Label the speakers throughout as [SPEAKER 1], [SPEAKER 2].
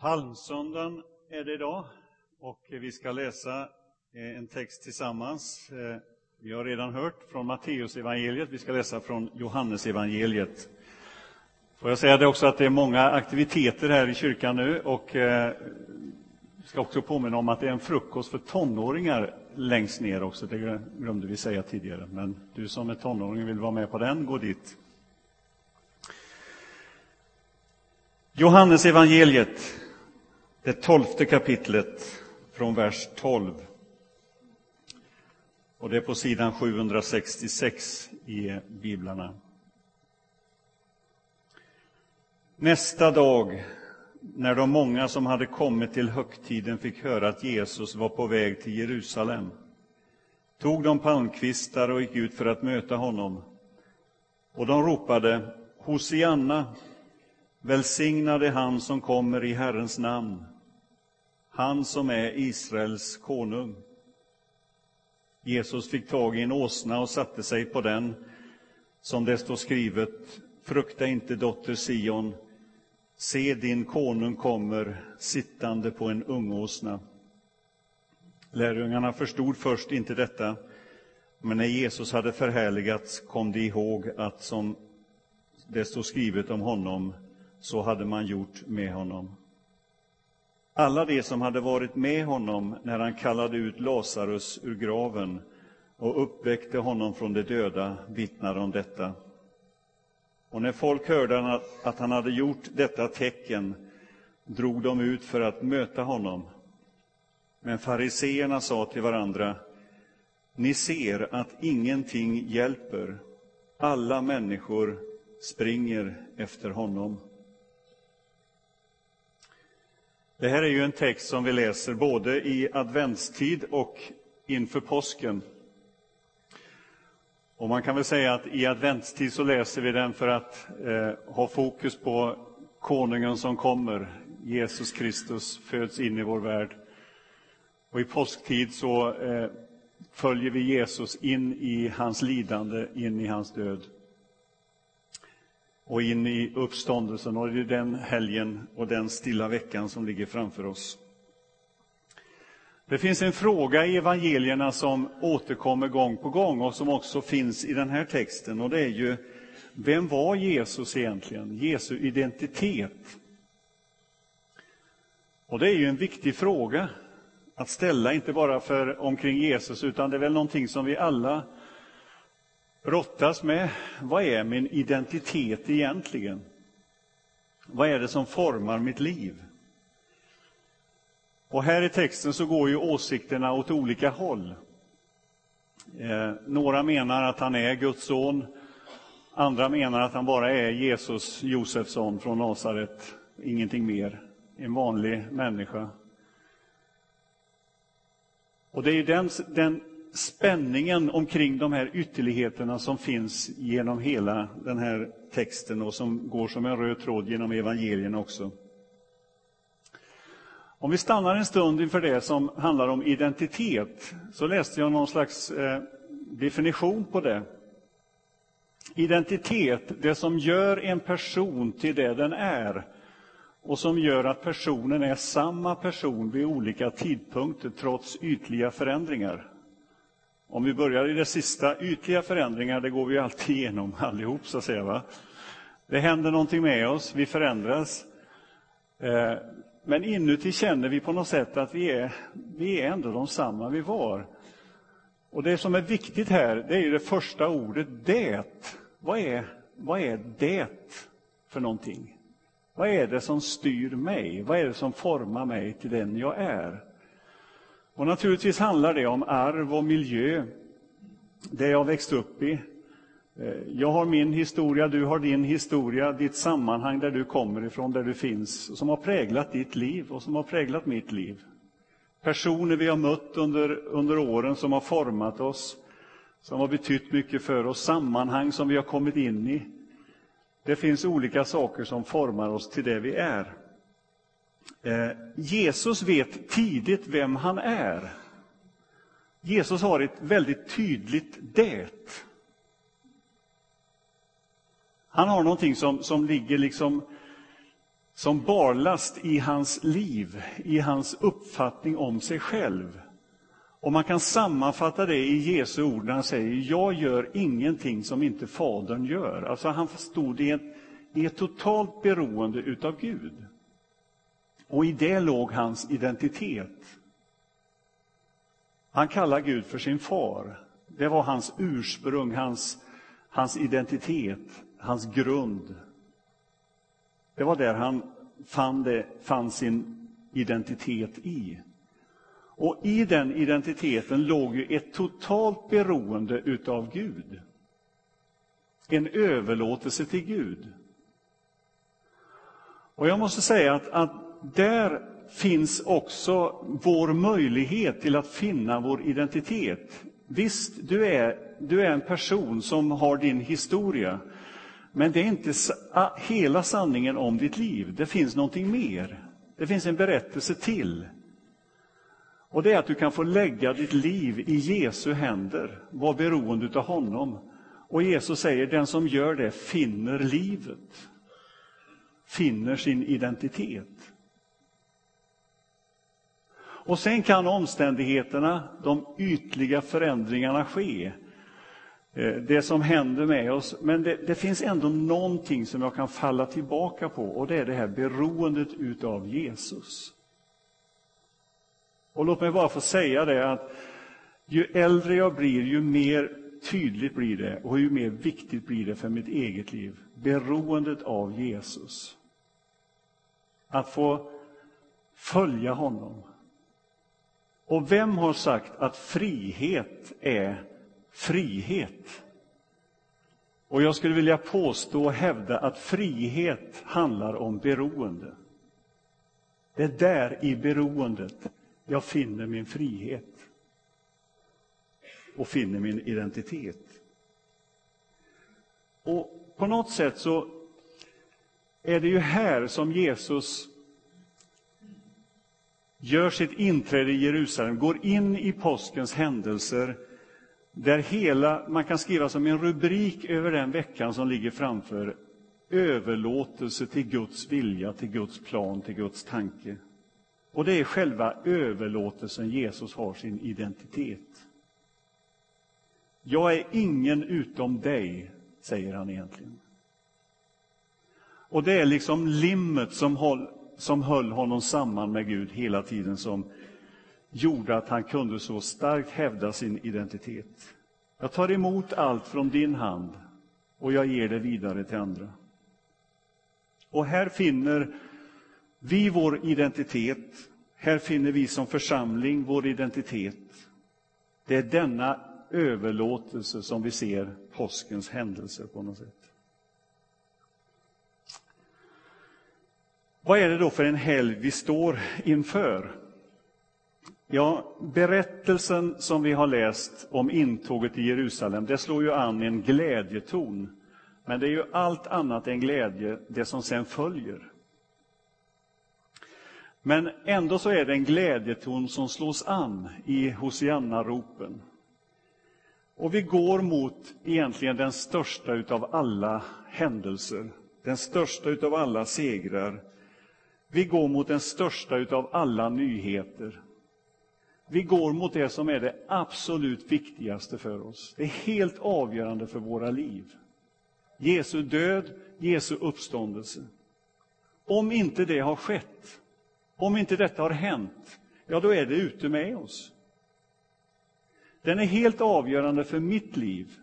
[SPEAKER 1] Palmsöndagen är det idag och vi ska läsa eh, en text tillsammans. Eh, vi har redan hört från Matteus evangeliet. vi ska läsa från Johannes evangeliet. Får jag säga det också att det är många aktiviteter här i kyrkan nu och jag ska också påminna om att det är en frukost för tonåringar längst ner också. Det glömde vi säga tidigare, men du som är tonåring vill vara med på den, gå dit. Johannes evangeliet det tolfte kapitlet från vers 12. Och det är på sidan 766 i biblarna. Nästa dag, när de många som hade kommit till högtiden fick höra att Jesus var på väg till Jerusalem, tog de palmkvistar och gick ut för att möta honom. Och de ropade Hosianna, välsignade han som kommer i Herrens namn han som är Israels konung. Jesus fick tag i en åsna och satte sig på den, som det står skrivet, frukta inte, dotter Sion, se din konung kommer sittande på en ungåsna. Lärjungarna förstod först inte detta, men när Jesus hade förhärligats kom de ihåg att som det står skrivet om honom, så hade man gjort med honom. Alla de som hade varit med honom när han kallade ut Lazarus ur graven och uppväckte honom från de döda vittnade om detta. Och när folk hörde att han hade gjort detta tecken drog de ut för att möta honom. Men fariseerna sa till varandra, ni ser att ingenting hjälper. Alla människor springer efter honom. Det här är ju en text som vi läser både i adventstid och inför påsken. Och man kan väl säga att i adventstid så läser vi den för att eh, ha fokus på konungen som kommer. Jesus Kristus föds in i vår värld. Och i påsktid så eh, följer vi Jesus in i hans lidande, in i hans död och in i uppståndelsen. Och det är den helgen och den stilla veckan som ligger framför oss. Det finns en fråga i evangelierna som återkommer gång på gång och som också finns i den här texten. Och det är ju, vem var Jesus egentligen? Jesu identitet. Och det är ju en viktig fråga att ställa, inte bara för omkring Jesus, utan det är väl någonting som vi alla brottas med vad är min identitet egentligen? Vad är det som formar mitt liv? Och här i texten så går ju åsikterna åt olika håll. Eh, några menar att han är Guds son. Andra menar att han bara är Jesus Josefsson från Nasaret, ingenting mer. En vanlig människa. Och det är den, den spänningen omkring de här ytterligheterna som finns genom hela den här texten och som går som en röd tråd genom evangelierna också. Om vi stannar en stund inför det som handlar om identitet, så läste jag någon slags eh, definition på det. Identitet, det som gör en person till det den är och som gör att personen är samma person vid olika tidpunkter trots ytliga förändringar. Om vi börjar i det sista, ytliga förändringar, det går vi alltid igenom allihop, så att säga. Va? Det händer någonting med oss, vi förändras. Eh, men inuti känner vi på något sätt att vi är, vi är ändå de samma vi var. Och det som är viktigt här, det är det första ordet, det. Vad är, vad är det för någonting? Vad är det som styr mig? Vad är det som formar mig till den jag är? Och naturligtvis handlar det om arv och miljö, det jag växt upp i. Eh, jag har min historia, du har din historia, ditt sammanhang där du kommer ifrån, där du finns, som har präglat ditt liv och som har präglat mitt liv. Personer vi har mött under, under åren som har format oss, som har betytt mycket för oss, sammanhang som vi har kommit in i. Det finns olika saker som formar oss till det vi är. Eh, Jesus vet tidigt vem han är. Jesus har ett väldigt tydligt det. Han har någonting som, som ligger liksom som barlast i hans liv, i hans uppfattning om sig själv. Och man kan sammanfatta det i Jesu ord när han säger jag gör ingenting som inte Fadern gör. Alltså han stod i ett, i ett totalt beroende utav Gud. Och i det låg hans identitet. Han kallar Gud för sin far. Det var hans ursprung, hans, hans identitet, hans grund. Det var där han fann, det, fann sin identitet i. Och i den identiteten låg ju ett totalt beroende utav Gud. En överlåtelse till Gud. Och jag måste säga att, att där finns också vår möjlighet till att finna vår identitet. Visst, du är, du är en person som har din historia, men det är inte hela sanningen om ditt liv. Det finns någonting mer. Det finns en berättelse till. Och det är att du kan få lägga ditt liv i Jesu händer, vara beroende av honom. Och Jesus säger, den som gör det finner livet, finner sin identitet. Och sen kan omständigheterna, de ytliga förändringarna ske. Eh, det som händer med oss, men det, det, finns ändå någonting som jag kan falla tillbaka på och det är det här beroendet utav Jesus. Och låt mig bara få säga det att ju äldre jag blir, ju mer tydligt blir det och ju mer viktigt blir det för mitt eget liv. Beroendet av Jesus. Att få följa honom. Och vem har sagt att frihet är frihet? Och jag skulle vilja påstå och hävda att frihet handlar om beroende. Det är där i beroendet jag finner min frihet och finner min identitet. Och på något sätt så är det ju här som Jesus gör sitt inträde i Jerusalem, går in i påskens händelser där hela, man kan skriva som en rubrik över den veckan som ligger framför, överlåtelse till Guds vilja, till Guds plan, till Guds tanke. Och det är själva överlåtelsen Jesus har sin identitet. Jag är ingen utom dig, säger han egentligen. Och det är liksom limmet som, håller som höll honom samman med Gud hela tiden som gjorde att han kunde så starkt hävda sin identitet. Jag tar emot allt från din hand och jag ger det vidare till andra. Och här finner vi vår identitet. Här finner vi som församling vår identitet. Det är denna överlåtelse som vi ser påskens händelser på något sätt. Vad är det då för en helg vi står inför? Ja, berättelsen som vi har läst om intåget i Jerusalem, det slår ju an en glädjeton. Men det är ju allt annat än glädje, det som sen följer. Men ändå så är det en glädjeton som slås an i Hosianna-ropen. Och vi går mot egentligen den största utav alla händelser, den största utav alla segrar. Vi går mot den största utav alla nyheter. Vi går mot det som är det absolut viktigaste för oss. Det är helt avgörande för våra liv. Jesu död, Jesu uppståndelse. Om inte det har skett, om inte detta har hänt, ja, då är det ute med oss. Den är helt avgörande för mitt liv.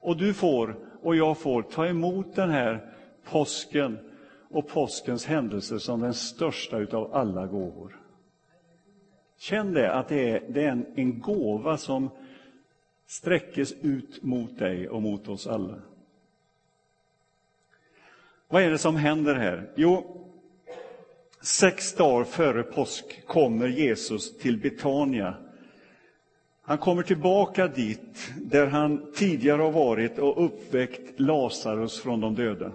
[SPEAKER 1] Och du får, och jag får, ta emot den här påsken och påskens händelser som den största utav alla gåvor. Känn det, att det är, det är en, en gåva som sträckes ut mot dig och mot oss alla. Vad är det som händer här? Jo, Sex dagar före påsk kommer Jesus till Betania. Han kommer tillbaka dit där han tidigare har varit och uppväckt Lazarus från de döda.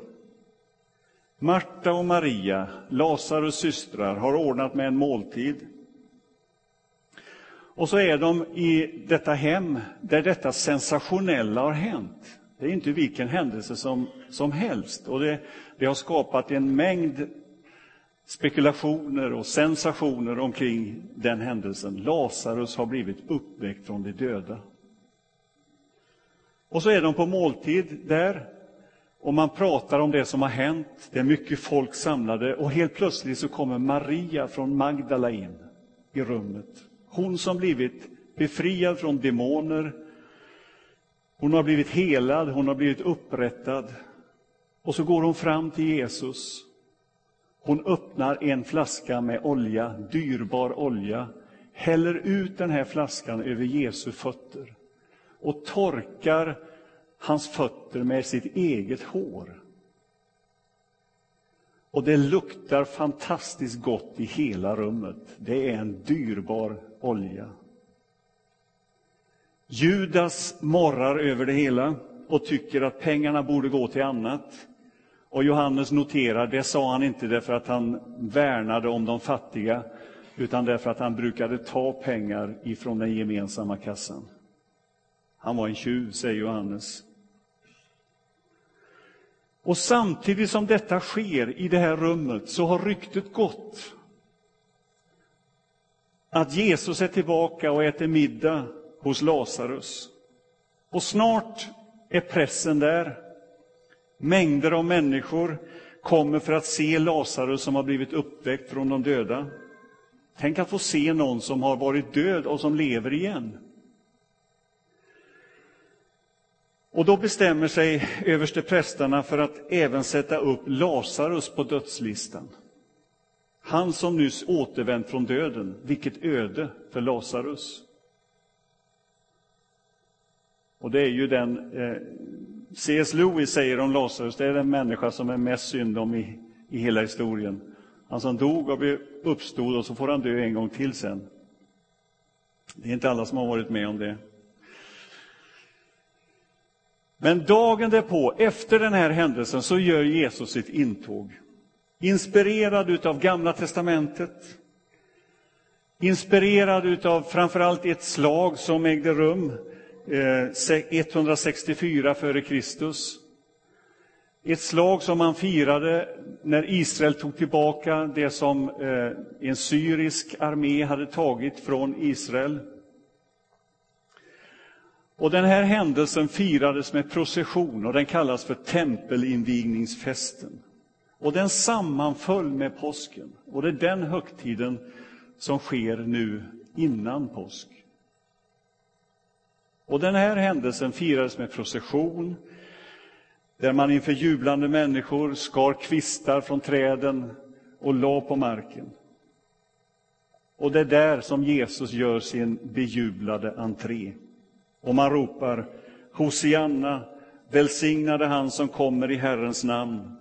[SPEAKER 1] Marta och Maria, Lazarus systrar, har ordnat med en måltid. Och så är de i detta hem där detta sensationella har hänt. Det är inte vilken händelse som, som helst. Och det, det har skapat en mängd spekulationer och sensationer omkring den händelsen. Lazarus har blivit uppväckt från de döda. Och så är de på måltid där och man pratar om det som har hänt. Det är mycket folk samlade och helt plötsligt så kommer Maria från Magdala in i rummet. Hon som blivit befriad från demoner. Hon har blivit helad, hon har blivit upprättad. Och så går hon fram till Jesus. Hon öppnar en flaska med olja, dyrbar olja, häller ut den här flaskan över Jesu fötter och torkar hans fötter med sitt eget hår. Och det luktar fantastiskt gott i hela rummet. Det är en dyrbar olja. Judas morrar över det hela och tycker att pengarna borde gå till annat. Och Johannes noterar, det sa han inte därför att han värnade om de fattiga, utan därför att han brukade ta pengar ifrån den gemensamma kassan. Han var en tjuv, säger Johannes. Och samtidigt som detta sker i det här rummet så har ryktet gått att Jesus är tillbaka och äter middag hos Lazarus. Och snart är pressen där. Mängder av människor kommer för att se Lazarus som har blivit uppväckt från de döda. Tänk att få se någon som har varit död och som lever igen. Och då bestämmer sig översteprästerna för att även sätta upp Lazarus på dödslistan. Han som nyss återvänt från döden, vilket öde för Lazarus. Och det är ju den, eh, C.S. Lewis säger om Lazarus, det är den människa som är mest synd om i, i hela historien. Han som dog och uppstod och så får han dö en gång till sen. Det är inte alla som har varit med om det. Men dagen därpå, efter den här händelsen, så gör Jesus sitt intåg. Inspirerad av Gamla testamentet, inspirerad av framförallt ett slag som ägde rum eh, 164 f.Kr. Ett slag som man firade när Israel tog tillbaka det som eh, en syrisk armé hade tagit från Israel. Och den här händelsen firades med procession och den kallas för tempelinvigningsfesten. Och den sammanföll med påsken. Och det är den högtiden som sker nu innan påsk. Och den här händelsen firades med procession, där man inför jublande människor skar kvistar från träden och la på marken. Och det är där som Jesus gör sin bejublade entré. Och man ropar Hosianna, välsignade han som kommer i Herrens namn.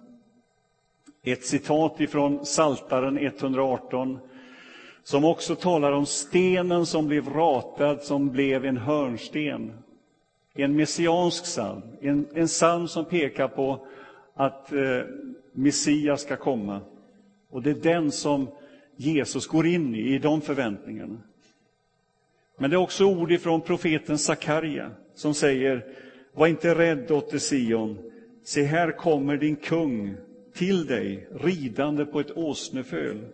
[SPEAKER 1] Ett citat ifrån Saltaren 118 som också talar om stenen som blev ratad, som blev en hörnsten. En messiansk psalm, en, en psalm som pekar på att eh, Messias ska komma. Och det är den som Jesus går in i, i de förväntningarna. Men det är också ord ifrån profeten Sakarja som säger Var inte rädd, dotter Sion. Se, här kommer din kung till dig ridande på ett åsneföl.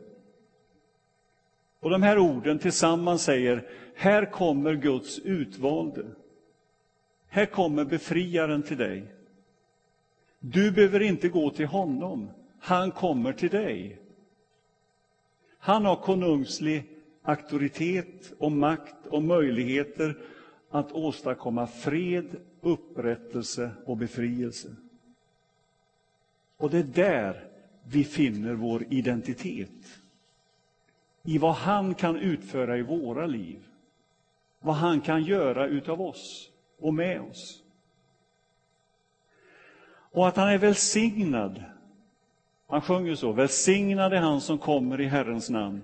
[SPEAKER 1] Och de här orden tillsammans säger Här kommer Guds utvalde. Här kommer befriaren till dig. Du behöver inte gå till honom. Han kommer till dig. Han har konungslig auktoritet och makt och möjligheter att åstadkomma fred, upprättelse och befrielse. Och det är där vi finner vår identitet. I vad han kan utföra i våra liv. Vad han kan göra utav oss och med oss. Och att han är välsignad. Han sjunger så, välsignad är han som kommer i Herrens namn.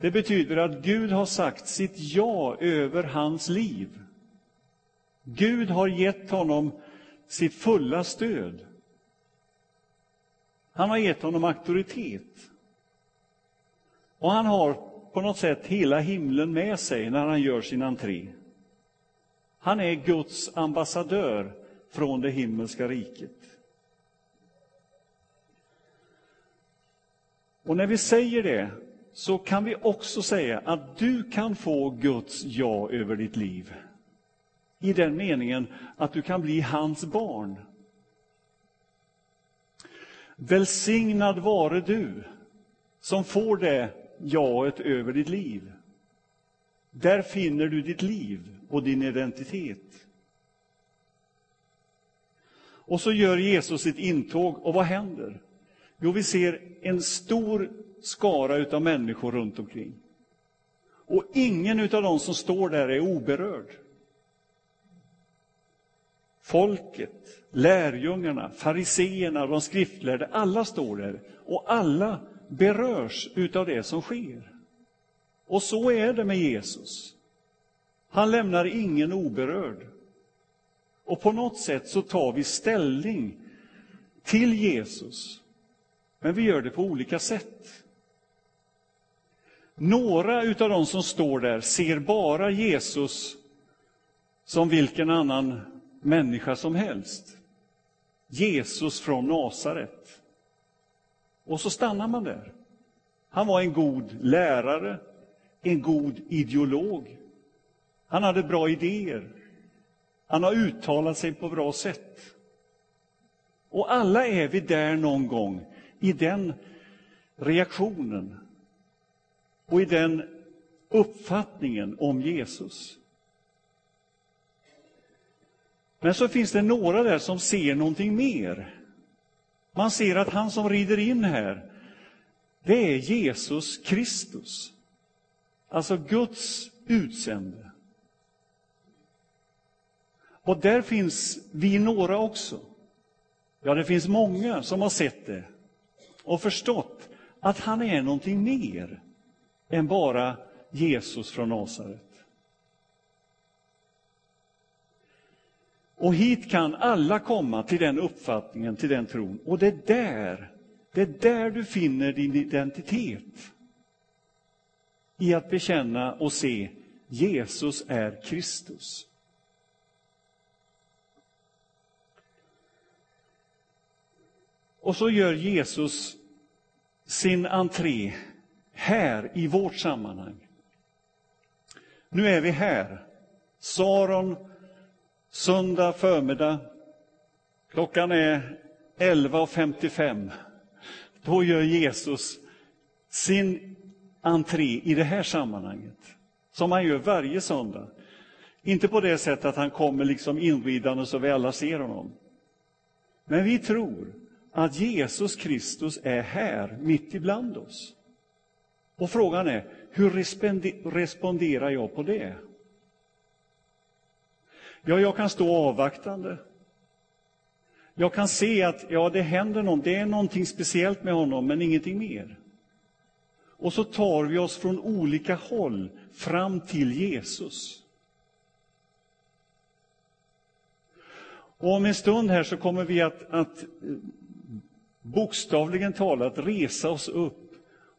[SPEAKER 1] Det betyder att Gud har sagt sitt ja över hans liv. Gud har gett honom sitt fulla stöd. Han har gett honom auktoritet. Och han har på något sätt hela himlen med sig när han gör sin entré. Han är Guds ambassadör från det himmelska riket. Och när vi säger det så kan vi också säga att du kan få Guds ja över ditt liv. I den meningen att du kan bli hans barn. Välsignad vare du som får det jaet över ditt liv. Där finner du ditt liv och din identitet. Och så gör Jesus sitt intåg, och vad händer? Jo, vi ser en stor skara av människor runt omkring. Och ingen av dem som står där är oberörd. Folket, lärjungarna, fariseerna, de skriftlärde, alla står där och alla berörs av det som sker. Och så är det med Jesus. Han lämnar ingen oberörd. Och på något sätt så tar vi ställning till Jesus. Men vi gör det på olika sätt. Några av de som står där ser bara Jesus som vilken annan människa som helst. Jesus från Nasaret. Och så stannar man där. Han var en god lärare, en god ideolog. Han hade bra idéer. Han har uttalat sig på bra sätt. Och alla är vi där någon gång i den reaktionen och i den uppfattningen om Jesus. Men så finns det några där som ser någonting mer. Man ser att han som rider in här, det är Jesus Kristus. Alltså Guds utsände. Och där finns vi några också. Ja, det finns många som har sett det och förstått att han är någonting mer än bara Jesus från Nasaret. Och hit kan alla komma till den uppfattningen, till den tron. Och det är där, det är där du finner din identitet. I att bekänna och se Jesus är Kristus. Och så gör Jesus sin entré här i vårt sammanhang. Nu är vi här. Saron, söndag förmiddag. Klockan är 11.55. Då gör Jesus sin entré i det här sammanhanget, som han gör varje söndag. Inte på det sättet att han kommer liksom inridande så vi alla ser honom. Men vi tror att Jesus Kristus är här, mitt ibland oss. Och frågan är, hur responderar jag på det? Ja, jag kan stå avvaktande. Jag kan se att ja, det händer något, det är någonting speciellt med honom, men ingenting mer. Och så tar vi oss från olika håll fram till Jesus. Och om en stund här så kommer vi att, att eh, bokstavligen talat resa oss upp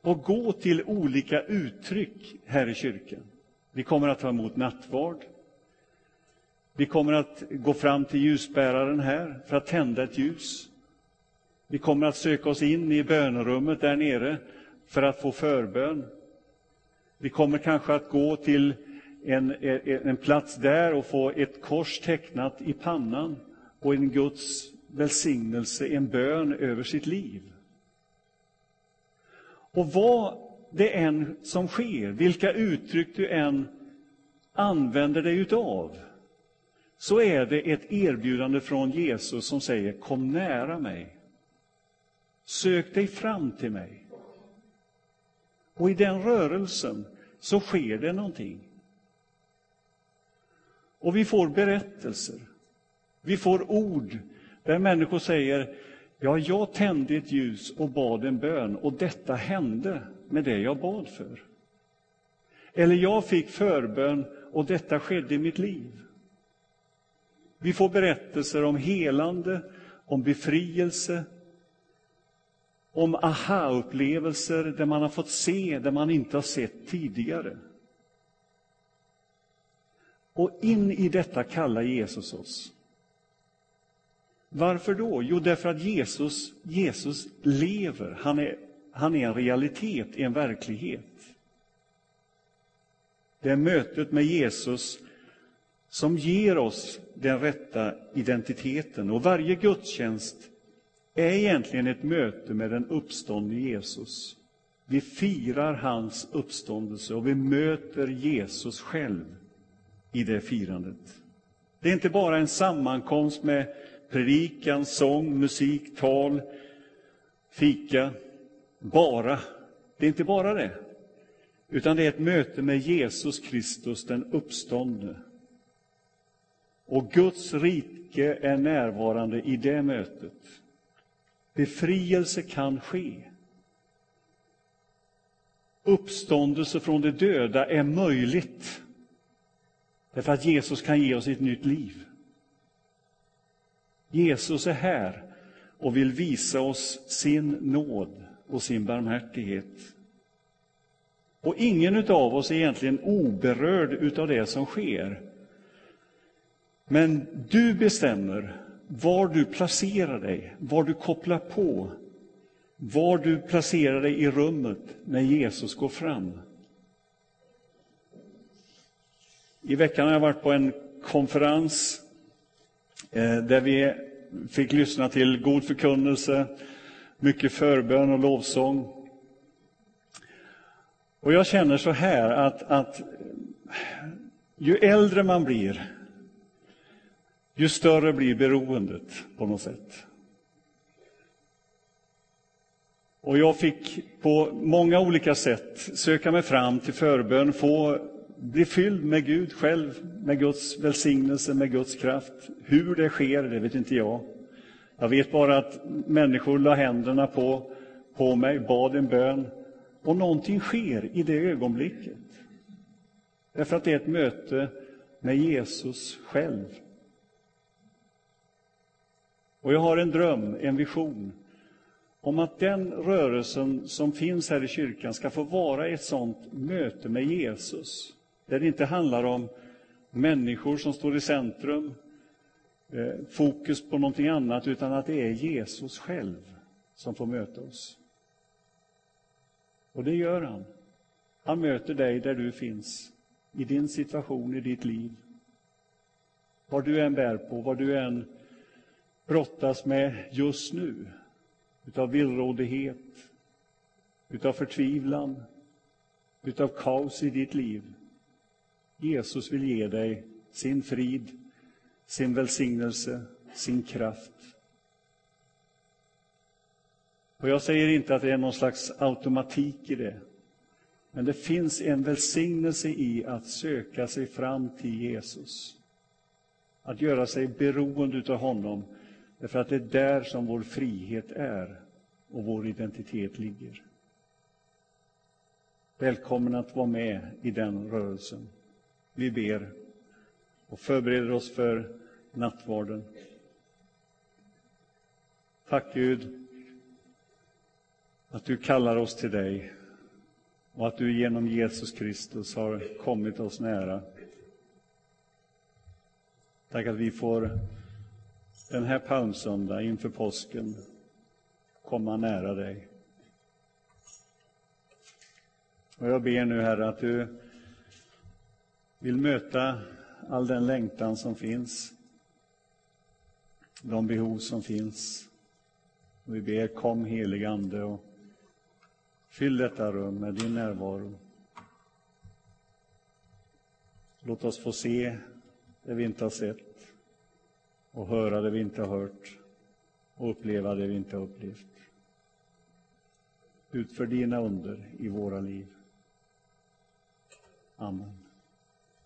[SPEAKER 1] och gå till olika uttryck här i kyrkan. Vi kommer att ta emot nattvard. Vi kommer att gå fram till ljusbäraren här för att tända ett ljus. Vi kommer att söka oss in i bönerummet där nere för att få förbön. Vi kommer kanske att gå till en, en plats där och få ett kors tecknat i pannan och en Guds välsignelse, en bön över sitt liv. Och vad det än som sker, vilka uttryck du än använder dig utav, så är det ett erbjudande från Jesus som säger kom nära mig. Sök dig fram till mig. Och i den rörelsen så sker det någonting. Och vi får berättelser. Vi får ord där människor säger Ja, jag tände ett ljus och bad en bön och detta hände med det jag bad för. Eller jag fick förbön och detta skedde i mitt liv. Vi får berättelser om helande, om befrielse, om aha-upplevelser där man har fått se det man inte har sett tidigare. Och in i detta kallar Jesus oss. Varför då? Jo, därför att Jesus, Jesus lever. Han är, han är en realitet, en verklighet. Det är mötet med Jesus som ger oss den rätta identiteten. Och varje gudstjänst är egentligen ett möte med den uppståndne Jesus. Vi firar hans uppståndelse och vi möter Jesus själv i det firandet. Det är inte bara en sammankomst med predikan, sång, musik, tal, fika. Bara. Det är inte bara det. Utan det är ett möte med Jesus Kristus, den uppståndne. Och Guds rike är närvarande i det mötet. Befrielse kan ske. Uppståndelse från de döda är möjligt. Därför att Jesus kan ge oss ett nytt liv. Jesus är här och vill visa oss sin nåd och sin barmhärtighet. Och ingen av oss är egentligen oberörd av det som sker. Men du bestämmer var du placerar dig, var du kopplar på, var du placerar dig i rummet när Jesus går fram. I veckan har jag varit på en konferens Eh, där vi fick lyssna till god förkunnelse, mycket förbön och lovsång. Och jag känner så här att, att ju äldre man blir, ju större blir beroendet på något sätt. Och jag fick på många olika sätt söka mig fram till förbön, få bli fylld med Gud själv, med Guds välsignelse, med Guds kraft. Hur det sker, det vet inte jag. Jag vet bara att människor la händerna på, på mig, bad en bön och någonting sker i det ögonblicket. Därför att det är ett möte med Jesus själv. Och jag har en dröm, en vision om att den rörelsen som finns här i kyrkan ska få vara ett sådant möte med Jesus. Där det inte handlar om människor som står i centrum, eh, fokus på någonting annat, utan att det är Jesus själv som får möta oss. Och det gör han. Han möter dig där du finns, i din situation, i ditt liv. Vad du än bär på, vad du än brottas med just nu, utav villrådighet, utav förtvivlan, utav kaos i ditt liv. Jesus vill ge dig sin frid, sin välsignelse, sin kraft. Och jag säger inte att det är någon slags automatik i det. Men det finns en välsignelse i att söka sig fram till Jesus. Att göra sig beroende av honom, därför att det är där som vår frihet är och vår identitet ligger. Välkommen att vara med i den rörelsen. Vi ber och förbereder oss för nattvarden. Tack Gud att du kallar oss till dig och att du genom Jesus Kristus har kommit oss nära. Tack att vi får den här palmsöndag inför påsken komma nära dig. Och jag ber nu, Herre, att du vill möta all den längtan som finns, de behov som finns. Och vi ber, kom helig Ande och fyll detta rum med din närvaro. Låt oss få se det vi inte har sett och höra det vi inte har hört och uppleva det vi inte har upplevt. Utför dina under i våra liv. Amen.